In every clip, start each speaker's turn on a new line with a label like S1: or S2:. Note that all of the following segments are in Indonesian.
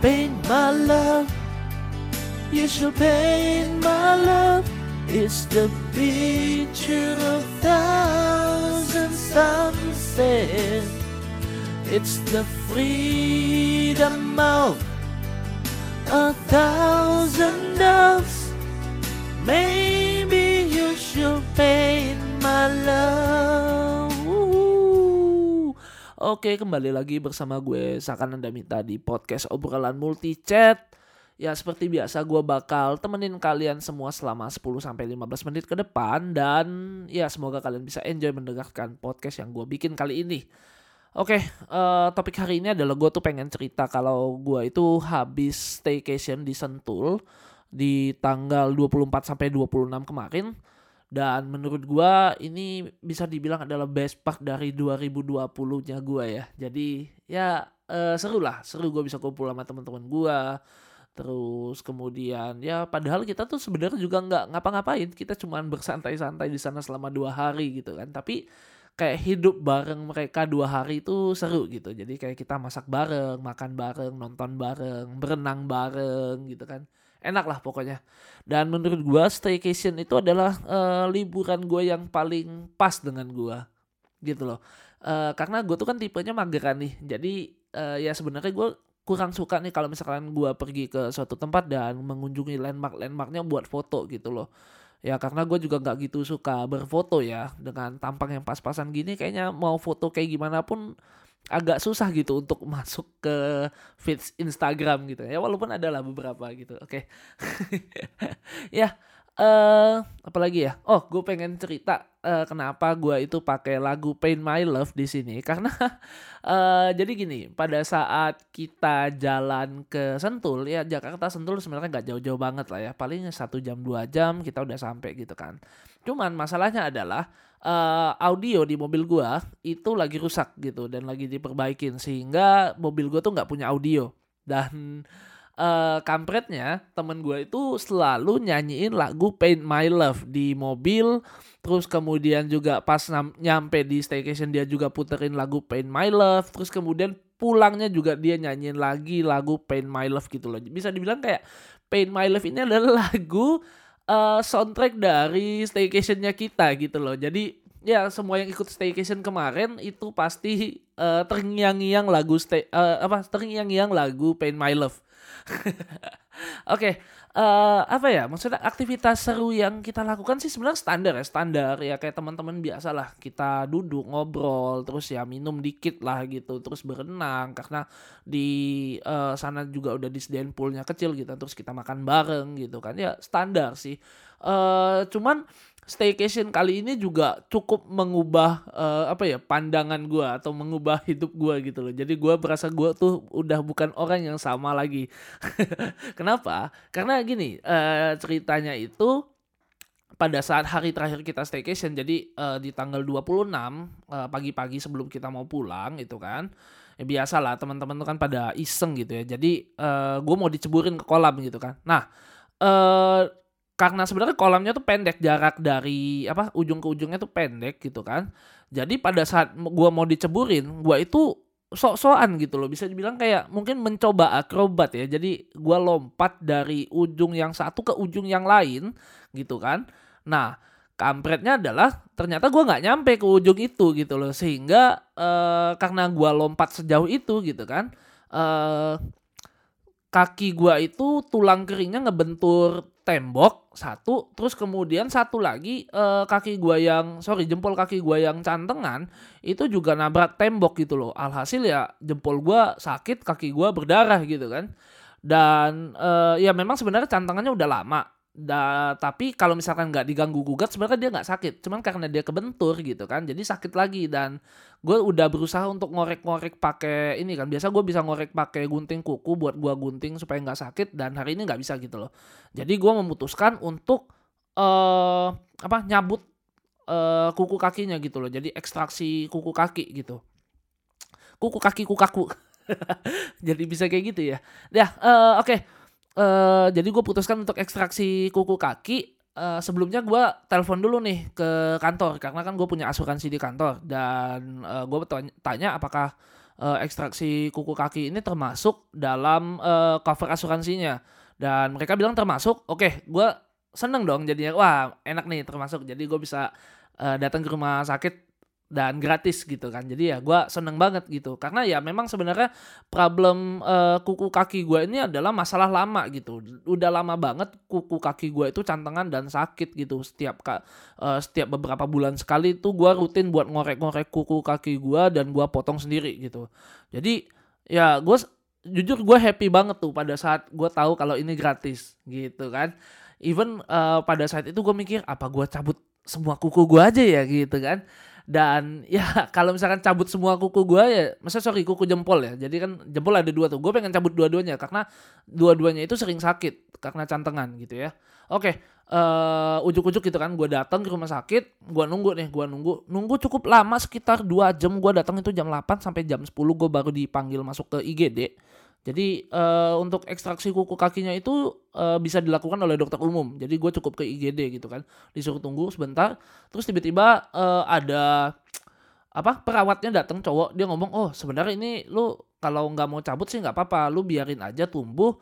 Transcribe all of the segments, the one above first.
S1: paint my love. You shall paint my love. It's the picture of thousand sunsets. It's the freedom of a thousand doves. Maybe you should paint my love. Oke, kembali lagi bersama gue Sakan Minta di podcast obrolan multi chat. Ya seperti biasa gue bakal temenin kalian semua selama 10-15 menit ke depan. Dan ya semoga kalian bisa enjoy mendengarkan podcast yang gue bikin kali ini. Oke, uh, topik hari ini adalah gue tuh pengen cerita kalau gue itu habis staycation di Sentul di tanggal 24 sampai 26 kemarin dan menurut gue ini bisa dibilang adalah best part dari 2020-nya gue ya. Jadi ya uh, seru lah, seru gue bisa kumpul sama teman-teman gue. Terus kemudian ya padahal kita tuh sebenarnya juga nggak ngapa-ngapain, kita cuman bersantai-santai di sana selama dua hari gitu kan. Tapi kayak hidup bareng mereka dua hari itu seru gitu. Jadi kayak kita masak bareng, makan bareng, nonton bareng, berenang bareng gitu kan. Enak lah pokoknya. Dan menurut gua staycation itu adalah uh, liburan gue yang paling pas dengan gua gitu loh. Uh, karena gue tuh kan tipenya mageran nih. Jadi uh, ya sebenarnya gue kurang suka nih kalau misalkan gue pergi ke suatu tempat dan mengunjungi landmark-landmarknya buat foto gitu loh ya karena gue juga nggak gitu suka berfoto ya dengan tampang yang pas-pasan gini kayaknya mau foto kayak gimana pun agak susah gitu untuk masuk ke feeds Instagram gitu ya. Walaupun ada lah beberapa gitu oke. Okay. ya uh, apalagi ya? Oh gue pengen cerita uh, kenapa gue itu pakai lagu Pain My Love di sini. Karena uh, jadi gini pada saat kita jalan ke Sentul ya Jakarta Sentul sebenarnya nggak jauh-jauh banget lah ya. Paling satu jam dua jam kita udah sampai gitu kan. Cuman masalahnya adalah uh, audio di mobil gue itu lagi rusak gitu dan lagi diperbaikin sehingga mobil gue tuh nggak punya audio. Dan uh, kampretnya temen gue itu selalu nyanyiin lagu Paint My Love di mobil terus kemudian juga pas nyampe di staycation dia juga puterin lagu Paint My Love terus kemudian pulangnya juga dia nyanyiin lagi lagu Paint My Love gitu loh. Bisa dibilang kayak Paint My Love ini adalah lagu uh, soundtrack dari staycationnya kita gitu loh. Jadi ya semua yang ikut staycation kemarin itu pasti uh, terngiang-ngiang lagu stay uh, apa terngiang-ngiang lagu Paint My Love. Oke, okay, uh, apa ya? Maksudnya aktivitas seru yang kita lakukan sih sebenarnya standar ya, standar ya kayak teman-teman biasa lah. Kita duduk ngobrol, terus ya minum dikit lah gitu, terus berenang karena di uh, sana juga udah disediain poolnya kecil gitu, terus kita makan bareng gitu kan ya standar sih. Uh, cuman staycation kali ini juga cukup mengubah uh, apa ya pandangan gue atau mengubah hidup gue gitu loh. Jadi gue berasa gue tuh udah bukan orang yang sama lagi. Kenapa? Karena gini uh, ceritanya itu pada saat hari terakhir kita staycation jadi uh, di tanggal 26 uh, pagi-pagi sebelum kita mau pulang itu kan ya biasa lah teman-teman tuh kan pada iseng gitu ya jadi uh, gue mau diceburin ke kolam gitu kan nah uh, karena sebenarnya kolamnya tuh pendek jarak dari apa ujung ke ujungnya tuh pendek gitu kan. Jadi pada saat gua mau diceburin gua itu sok-sokan gitu loh. Bisa dibilang kayak mungkin mencoba akrobat ya. Jadi gua lompat dari ujung yang satu ke ujung yang lain gitu kan. Nah kampretnya adalah ternyata gua nggak nyampe ke ujung itu gitu loh. Sehingga uh, karena gua lompat sejauh itu gitu kan uh, kaki gua itu tulang keringnya ngebentur tembok satu terus kemudian satu lagi uh, kaki gua yang sorry jempol kaki gua yang cantengan itu juga nabrak tembok gitu loh. Alhasil ya jempol gua sakit kaki gua berdarah gitu kan. Dan uh, ya memang sebenarnya cantengannya udah lama Da, tapi kalau misalkan nggak diganggu gugat sebenarnya dia nggak sakit. Cuman karena dia kebentur gitu kan jadi sakit lagi. Dan gue udah berusaha untuk ngorek-ngorek pakai ini kan. Biasa gue bisa ngorek pakai gunting kuku buat gue gunting supaya nggak sakit dan hari ini nggak bisa gitu loh. Jadi gue memutuskan untuk uh, apa nyabut uh, kuku kakinya gitu loh. Jadi ekstraksi kuku kaki gitu. Kuku kaki kukaku. Jadi bisa kayak gitu ya. Ya uh, oke. okay uh, jadi gue putuskan untuk ekstraksi kuku kaki. Uh, sebelumnya gue telepon dulu nih ke kantor karena kan gue punya asuransi di kantor. Dan uh, gue tanya apakah uh, ekstraksi kuku kaki ini termasuk dalam uh, cover asuransinya. Dan mereka bilang termasuk. Oke okay, gue seneng dong jadinya. Wah enak nih termasuk. Jadi gue bisa uh, datang ke rumah sakit dan gratis gitu kan. Jadi ya gue seneng banget gitu. Karena ya memang sebenarnya problem uh, kuku kaki gue ini adalah masalah lama gitu. Udah lama banget kuku kaki gue itu cantengan dan sakit gitu. Setiap uh, setiap beberapa bulan sekali itu gue rutin buat ngorek-ngorek kuku kaki gue dan gue potong sendiri gitu. Jadi ya gue jujur gue happy banget tuh pada saat gue tahu kalau ini gratis gitu kan. Even uh, pada saat itu gue mikir apa gue cabut semua kuku gue aja ya? Gitu kan dan ya kalau misalkan cabut semua kuku gue ya masa sorry kuku jempol ya. Jadi kan jempol ada dua tuh. Gue pengen cabut dua-duanya karena dua-duanya itu sering sakit karena cantengan gitu ya. Oke uh, ujuk-ujuk gitu kan. Gue datang ke rumah sakit gue nunggu nih gue nunggu. Nunggu cukup lama sekitar dua jam gue datang itu jam 8 sampai jam 10 gue baru dipanggil masuk ke IGD jadi uh, untuk ekstraksi kuku kakinya itu uh, bisa dilakukan oleh dokter umum. Jadi gue cukup ke IGD gitu kan, disuruh tunggu sebentar. Terus tiba-tiba uh, ada apa perawatnya datang cowok dia ngomong oh sebenarnya ini lu kalau nggak mau cabut sih nggak apa-apa lu biarin aja tumbuh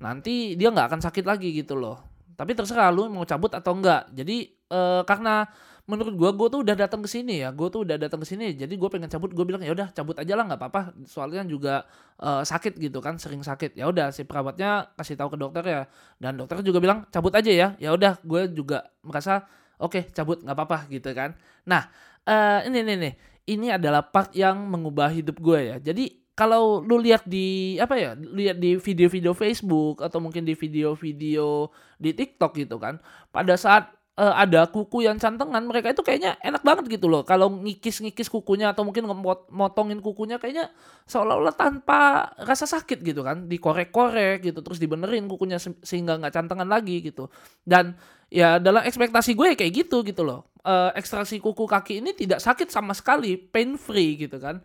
S1: nanti dia nggak akan sakit lagi gitu loh tapi terserah lu mau cabut atau enggak jadi uh, karena menurut gue gue tuh udah datang ke sini ya. Gue tuh udah datang ke sini jadi gue pengen cabut. Gue bilang ya udah cabut aja lah nggak apa-apa. Soalnya juga uh, sakit gitu kan sering sakit. Ya udah si perawatnya kasih tahu ke dokter ya. Dan dokter juga bilang cabut aja ya. Ya udah gue juga merasa oke okay, cabut nggak apa-apa gitu kan. Nah uh, ini nih nih ini adalah part yang mengubah hidup gue ya. Jadi kalau lu lihat di apa ya lihat di video-video Facebook atau mungkin di video-video di TikTok gitu kan pada saat uh, ada kuku yang cantengan mereka itu kayaknya enak banget gitu loh. Kalau ngikis-ngikis kukunya atau mungkin motongin kukunya kayaknya seolah-olah tanpa rasa sakit gitu kan. Dikorek-korek gitu terus dibenerin kukunya sehingga nggak cantengan lagi gitu. Dan ya dalam ekspektasi gue kayak gitu gitu loh. Uh, ekstraksi kuku kaki ini tidak sakit sama sekali pain free gitu kan.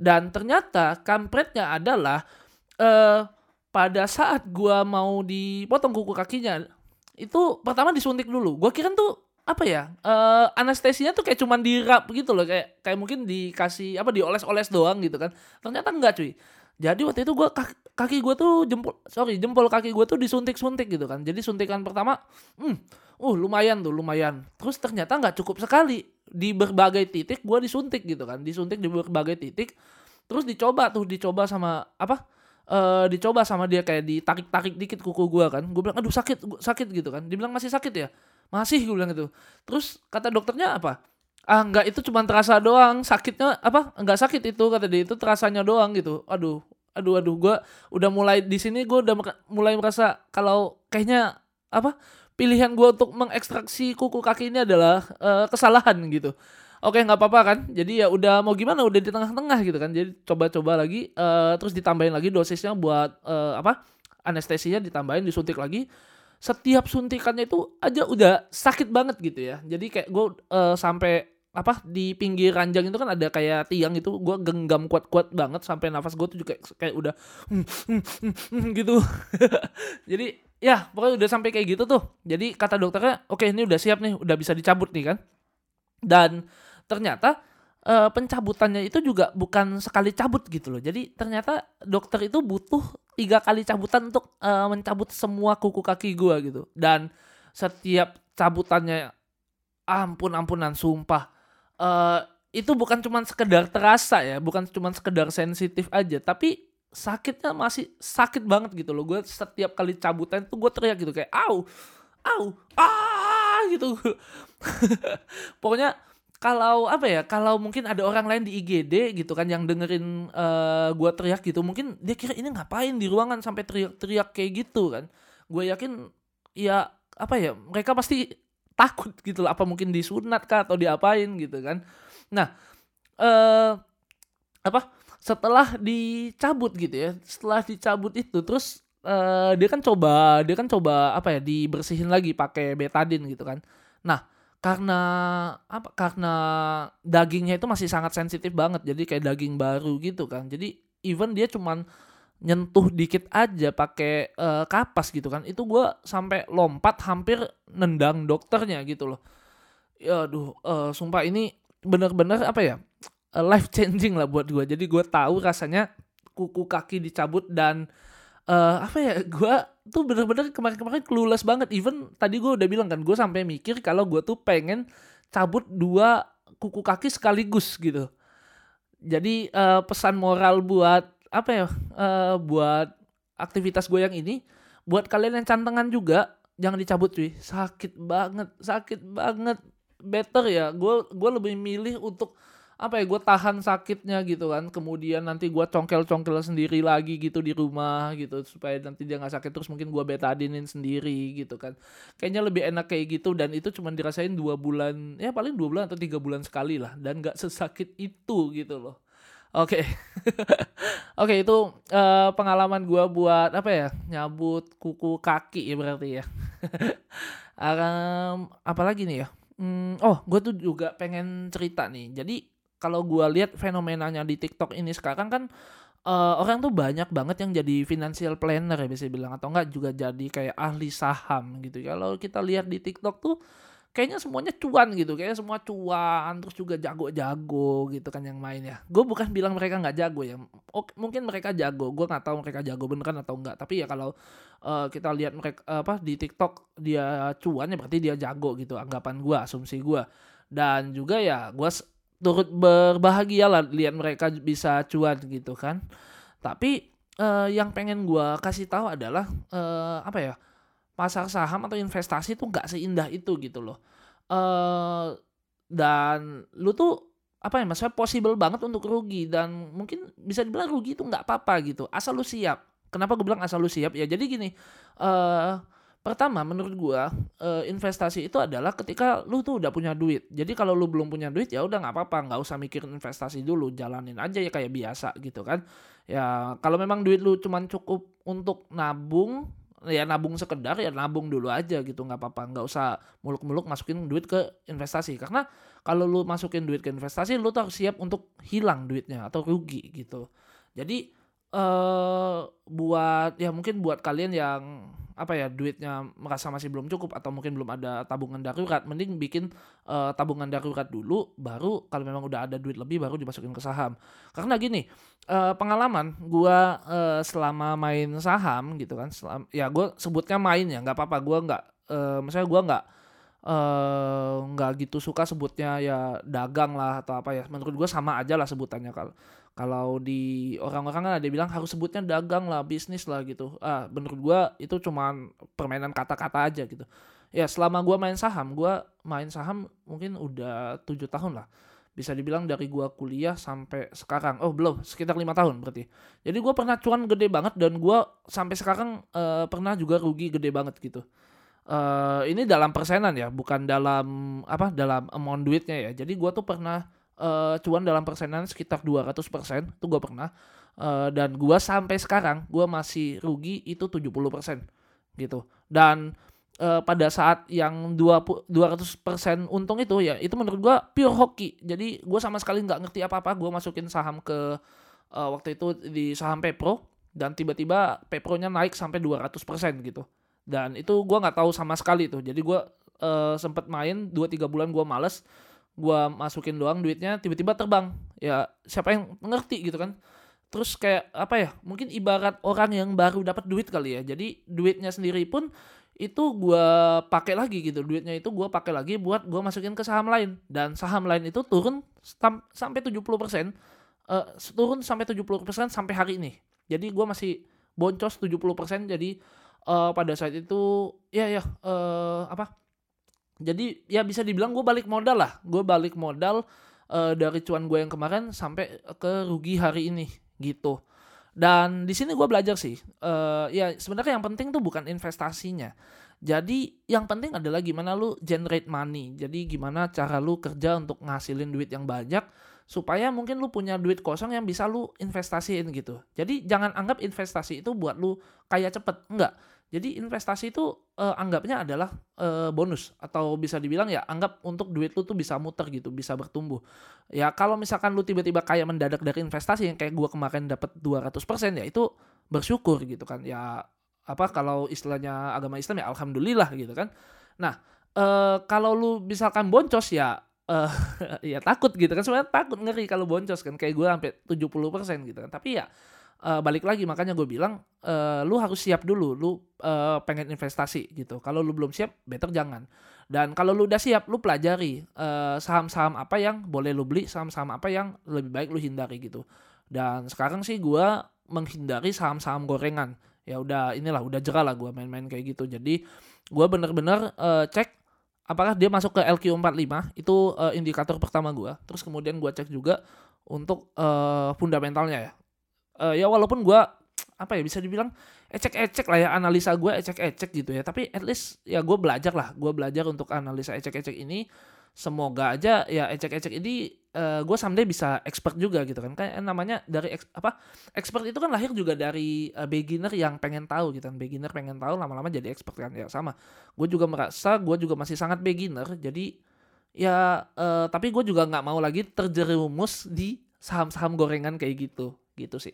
S1: Dan ternyata kampretnya adalah uh, pada saat gue mau dipotong kuku kakinya itu pertama disuntik dulu. Gue kira tuh apa ya uh, anestesinya tuh kayak cuman dirap gitu loh. Kayak kayak mungkin dikasih apa dioles-oles doang gitu kan. Ternyata enggak cuy. Jadi waktu itu gue kaki, kaki gue tuh jempol sorry jempol kaki gue tuh disuntik-suntik gitu kan. Jadi suntikan pertama hmm uh lumayan tuh lumayan. Terus ternyata nggak cukup sekali. Di berbagai titik gue disuntik gitu kan. Disuntik di berbagai titik. Terus dicoba tuh dicoba sama apa uh, dicoba sama dia kayak ditarik-tarik dikit kuku gue kan. Gue bilang aduh sakit sakit gitu kan. Dia bilang masih sakit ya? Masih gue bilang gitu. Terus kata dokternya apa? Ah enggak itu cuma terasa doang. Sakitnya apa enggak sakit itu kata dia. Itu terasanya doang gitu. Aduh aduh aduh gue udah mulai di sini gue udah mulai merasa kalau kayaknya apa pilihan gue untuk mengekstraksi kuku kaki ini adalah uh, kesalahan gitu oke nggak apa-apa kan? Jadi ya udah mau gimana? Udah di tengah-tengah gitu kan? Jadi coba-coba lagi uh, terus ditambahin lagi dosisnya buat uh, apa anestesinya ditambahin disuntik lagi. Setiap suntikannya itu aja udah sakit banget gitu ya. Jadi kayak gue uh, sampai apa di pinggir ranjang itu kan ada kayak tiang itu gue genggam kuat-kuat banget sampai nafas gue tuh juga kayak udah hmm, hmm, hmm, gitu. Jadi ya pokoknya udah sampai kayak gitu tuh. Jadi kata dokternya oke okay, ini udah siap nih udah bisa dicabut nih kan. Dan ternyata uh, pencabutannya itu juga bukan sekali cabut gitu loh. Jadi ternyata dokter itu butuh tiga kali cabutan untuk uh, mencabut semua kuku kaki gue gitu. Dan setiap cabutannya ampun ampunan sumpah. Uh, itu bukan cuma sekedar terasa ya, bukan cuma sekedar sensitif aja, tapi sakitnya masih sakit banget gitu loh. Gue setiap kali cabutan tuh gue teriak gitu kayak au, au, ah gitu. Pokoknya kalau apa ya kalau mungkin ada orang lain di IGD gitu kan yang dengerin uh, gua teriak gitu mungkin dia kira ini ngapain di ruangan sampai teriak-teriak kayak gitu kan. Gue yakin ya apa ya mereka pasti takut gitu lah apa mungkin disunat kah atau diapain gitu kan. Nah uh, apa setelah dicabut gitu ya setelah dicabut itu terus uh, dia kan coba dia kan coba apa ya dibersihin lagi pakai betadine gitu kan. Nah karena apa karena dagingnya itu masih sangat sensitif banget jadi kayak daging baru gitu kan. Jadi even dia cuman nyentuh dikit aja pakai uh, kapas gitu kan itu gue sampai lompat hampir nendang dokternya gitu loh. Ya aduh uh, sumpah ini bener-bener apa ya uh, life changing lah buat gue jadi gue tahu rasanya kuku kaki dicabut dan uh, apa ya gue tuh bener-bener kemarin-kemarin clueless banget. Even tadi gue udah bilang kan gue sampai mikir kalau gue tuh pengen cabut dua kuku kaki sekaligus gitu. Jadi uh, pesan moral buat apa ya uh, buat aktivitas gue yang ini buat kalian yang cantengan juga jangan dicabut cuy. Sakit banget sakit banget. Better ya gue gue lebih milih untuk apa ya gue tahan sakitnya gitu kan kemudian nanti gue congkel-congkel sendiri lagi gitu di rumah gitu supaya nanti dia nggak sakit terus mungkin gue betadinin sendiri gitu kan kayaknya lebih enak kayak gitu dan itu cuma dirasain dua bulan ya paling dua bulan atau tiga bulan sekali lah dan nggak sesakit itu gitu loh Oke, okay. oke okay, itu uh, pengalaman gue buat apa ya nyabut kuku kaki ya berarti ya. um, apalagi nih ya? Hmm, oh, gue tuh juga pengen cerita nih. Jadi kalau gue lihat fenomenanya di TikTok ini sekarang kan uh, orang tuh banyak banget yang jadi financial planner ya bisa bilang atau enggak juga jadi kayak ahli saham gitu. Kalau kita lihat di TikTok tuh kayaknya semuanya cuan gitu. Kayaknya semua cuan terus juga jago-jago gitu kan yang main ya. Gue bukan bilang mereka nggak jago ya. Oke, mungkin mereka jago. Gue nggak tahu mereka jago beneran atau enggak. Tapi ya kalau uh, kita lihat mereka apa di TikTok dia cuan ya berarti dia jago gitu anggapan gue asumsi gue dan juga ya gue turut berbahagia lah lihat mereka bisa cuan gitu kan tapi uh, yang pengen gue kasih tahu adalah uh, apa ya pasar saham atau investasi tuh nggak seindah itu gitu loh. Uh, dan lu tuh apa ya maksudnya possible banget untuk rugi dan mungkin bisa dibilang rugi itu nggak apa-apa gitu asal lu siap. Kenapa gue bilang asal lu siap ya? Jadi gini, uh, pertama menurut gue uh, investasi itu adalah ketika lu tuh udah punya duit. Jadi kalau lu belum punya duit ya udah nggak apa-apa, nggak usah mikir investasi dulu, jalanin aja ya kayak biasa gitu kan. Ya kalau memang duit lu cuman cukup untuk nabung ya nabung sekedar ya nabung dulu aja gitu nggak apa-apa nggak usah muluk-muluk masukin duit ke investasi karena kalau lu masukin duit ke investasi lu tuh harus siap untuk hilang duitnya atau rugi gitu jadi eh buat ya mungkin buat kalian yang apa ya duitnya merasa masih belum cukup atau mungkin belum ada tabungan darurat mending bikin uh, tabungan darurat dulu baru kalau memang udah ada duit lebih baru dimasukin ke saham. Karena gini uh, pengalaman gua uh, selama main saham gitu kan selama, ya gua sebutnya main ya nggak apa-apa gua nggak uh, misalnya gua nggak nggak uh, gitu suka sebutnya ya dagang lah atau apa ya menurut gue sama aja lah sebutannya kalau kalau di orang-orang kan ada bilang harus sebutnya dagang lah bisnis lah gitu. Ah menurut gue itu cuma permainan kata-kata aja gitu. Ya selama gue main saham gue main saham mungkin udah tujuh tahun lah. Bisa dibilang dari gue kuliah sampai sekarang. Oh belum sekitar lima tahun berarti. Jadi gue pernah cuan gede banget dan gue sampai sekarang uh, pernah juga rugi gede banget gitu. Uh, ini dalam persenan ya bukan dalam apa dalam amount duitnya ya. Jadi gue tuh pernah uh, cuan dalam persenan sekitar 200% itu gue pernah. Uh, dan gue sampai sekarang gue masih rugi itu 70% gitu. Dan uh, pada saat yang 20 200% untung itu ya itu menurut gue pure hoki. Jadi gue sama sekali nggak ngerti apa-apa. Gue masukin saham ke uh, waktu itu di saham Pepro dan tiba-tiba Pepronya naik sampai 200% gitu. Dan itu gue nggak tahu sama sekali tuh jadi gue uh, sempet main 2-3 bulan gue males gua masukin doang duitnya tiba-tiba terbang. Ya siapa yang ngerti gitu kan. Terus kayak apa ya mungkin ibarat orang yang baru dapat duit kali ya. Jadi duitnya sendiri pun itu gua pakai lagi gitu. Duitnya itu gua pakai lagi buat gua masukin ke saham lain. Dan saham lain itu turun sampai 70% uh, turun sampai 70% sampai hari ini. Jadi gua masih boncos 70% jadi uh, pada saat itu ya ya uh, apa jadi ya bisa dibilang gue balik modal lah. Gue balik modal uh, dari cuan gue yang kemarin sampai ke rugi hari ini gitu. Dan di sini gue belajar sih uh, ya sebenarnya yang penting tuh bukan investasinya. Jadi yang penting adalah gimana lu generate money. Jadi gimana cara lu kerja untuk ngasilin duit yang banyak supaya mungkin lu punya duit kosong yang bisa lu investasiin gitu. Jadi jangan anggap investasi itu buat lu kaya cepet. Enggak jadi investasi itu uh, anggapnya adalah uh, bonus atau bisa dibilang ya anggap untuk duit lu tuh bisa muter gitu, bisa bertumbuh. Ya kalau misalkan lu tiba-tiba kayak mendadak dari investasi yang kayak gua kemarin dapat 200% ya itu bersyukur gitu kan. Ya apa kalau istilahnya agama Islam ya alhamdulillah gitu kan. Nah, uh, kalau lu misalkan boncos ya uh, ya takut gitu kan sebenarnya takut ngeri kalau boncos kan kayak gue sampai 70% gitu kan tapi ya uh, balik lagi makanya gue bilang uh, lu harus siap dulu lu uh, pengen investasi gitu. Kalau lu belum siap better jangan. Dan kalau lu udah siap lu pelajari saham-saham uh, apa yang boleh lu beli saham-saham apa yang lebih baik lu hindari gitu. Dan sekarang sih gue menghindari saham-saham gorengan. Ya udah inilah udah jerah lah gue main-main kayak gitu. Jadi gue bener-bener uh, cek apakah dia masuk ke LQ45 itu uh, indikator pertama gue terus kemudian gue cek juga untuk uh, fundamentalnya ya uh, ya walaupun gue apa ya bisa dibilang ecek-ecek lah ya analisa gue ecek-ecek gitu ya. Tapi at least ya gue belajar lah. Gue belajar untuk analisa ecek-ecek ini. Semoga aja ya ecek-ecek ini uh, gue someday bisa expert juga gitu kan. Kayak namanya dari ex, apa expert itu kan lahir juga dari uh, beginner yang pengen tahu gitu kan. Beginner pengen tahu lama-lama jadi expert kan. Ya sama. Gue juga merasa gue juga masih sangat beginner. Jadi ya uh, tapi gue juga nggak mau lagi terjerumus di saham-saham gorengan kayak gitu. Gitu sih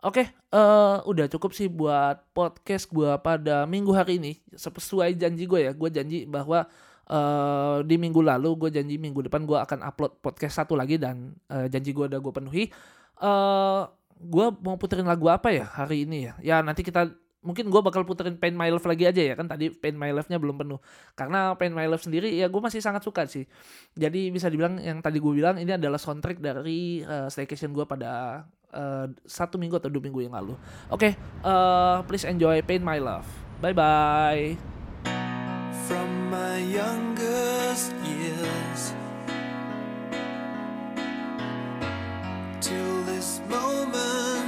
S1: Oke, okay, uh, udah cukup sih buat podcast gue pada minggu hari ini. Sesuai janji gue ya, gue janji bahwa uh, di minggu lalu gue janji minggu depan gue akan upload podcast satu lagi dan uh, janji gue udah gue penuhi. Uh, gue mau puterin lagu apa ya hari ini ya? Ya nanti kita mungkin gue bakal puterin Pain My Love lagi aja ya kan tadi Pain My Love-nya belum penuh karena Pain My Love sendiri ya gue masih sangat suka sih jadi bisa dibilang yang tadi gue bilang ini adalah soundtrack dari uh, staycation gue pada uh, satu minggu atau dua minggu yang lalu. Oke okay, uh, please enjoy Pain My Love. Bye bye from my youngest years till this moment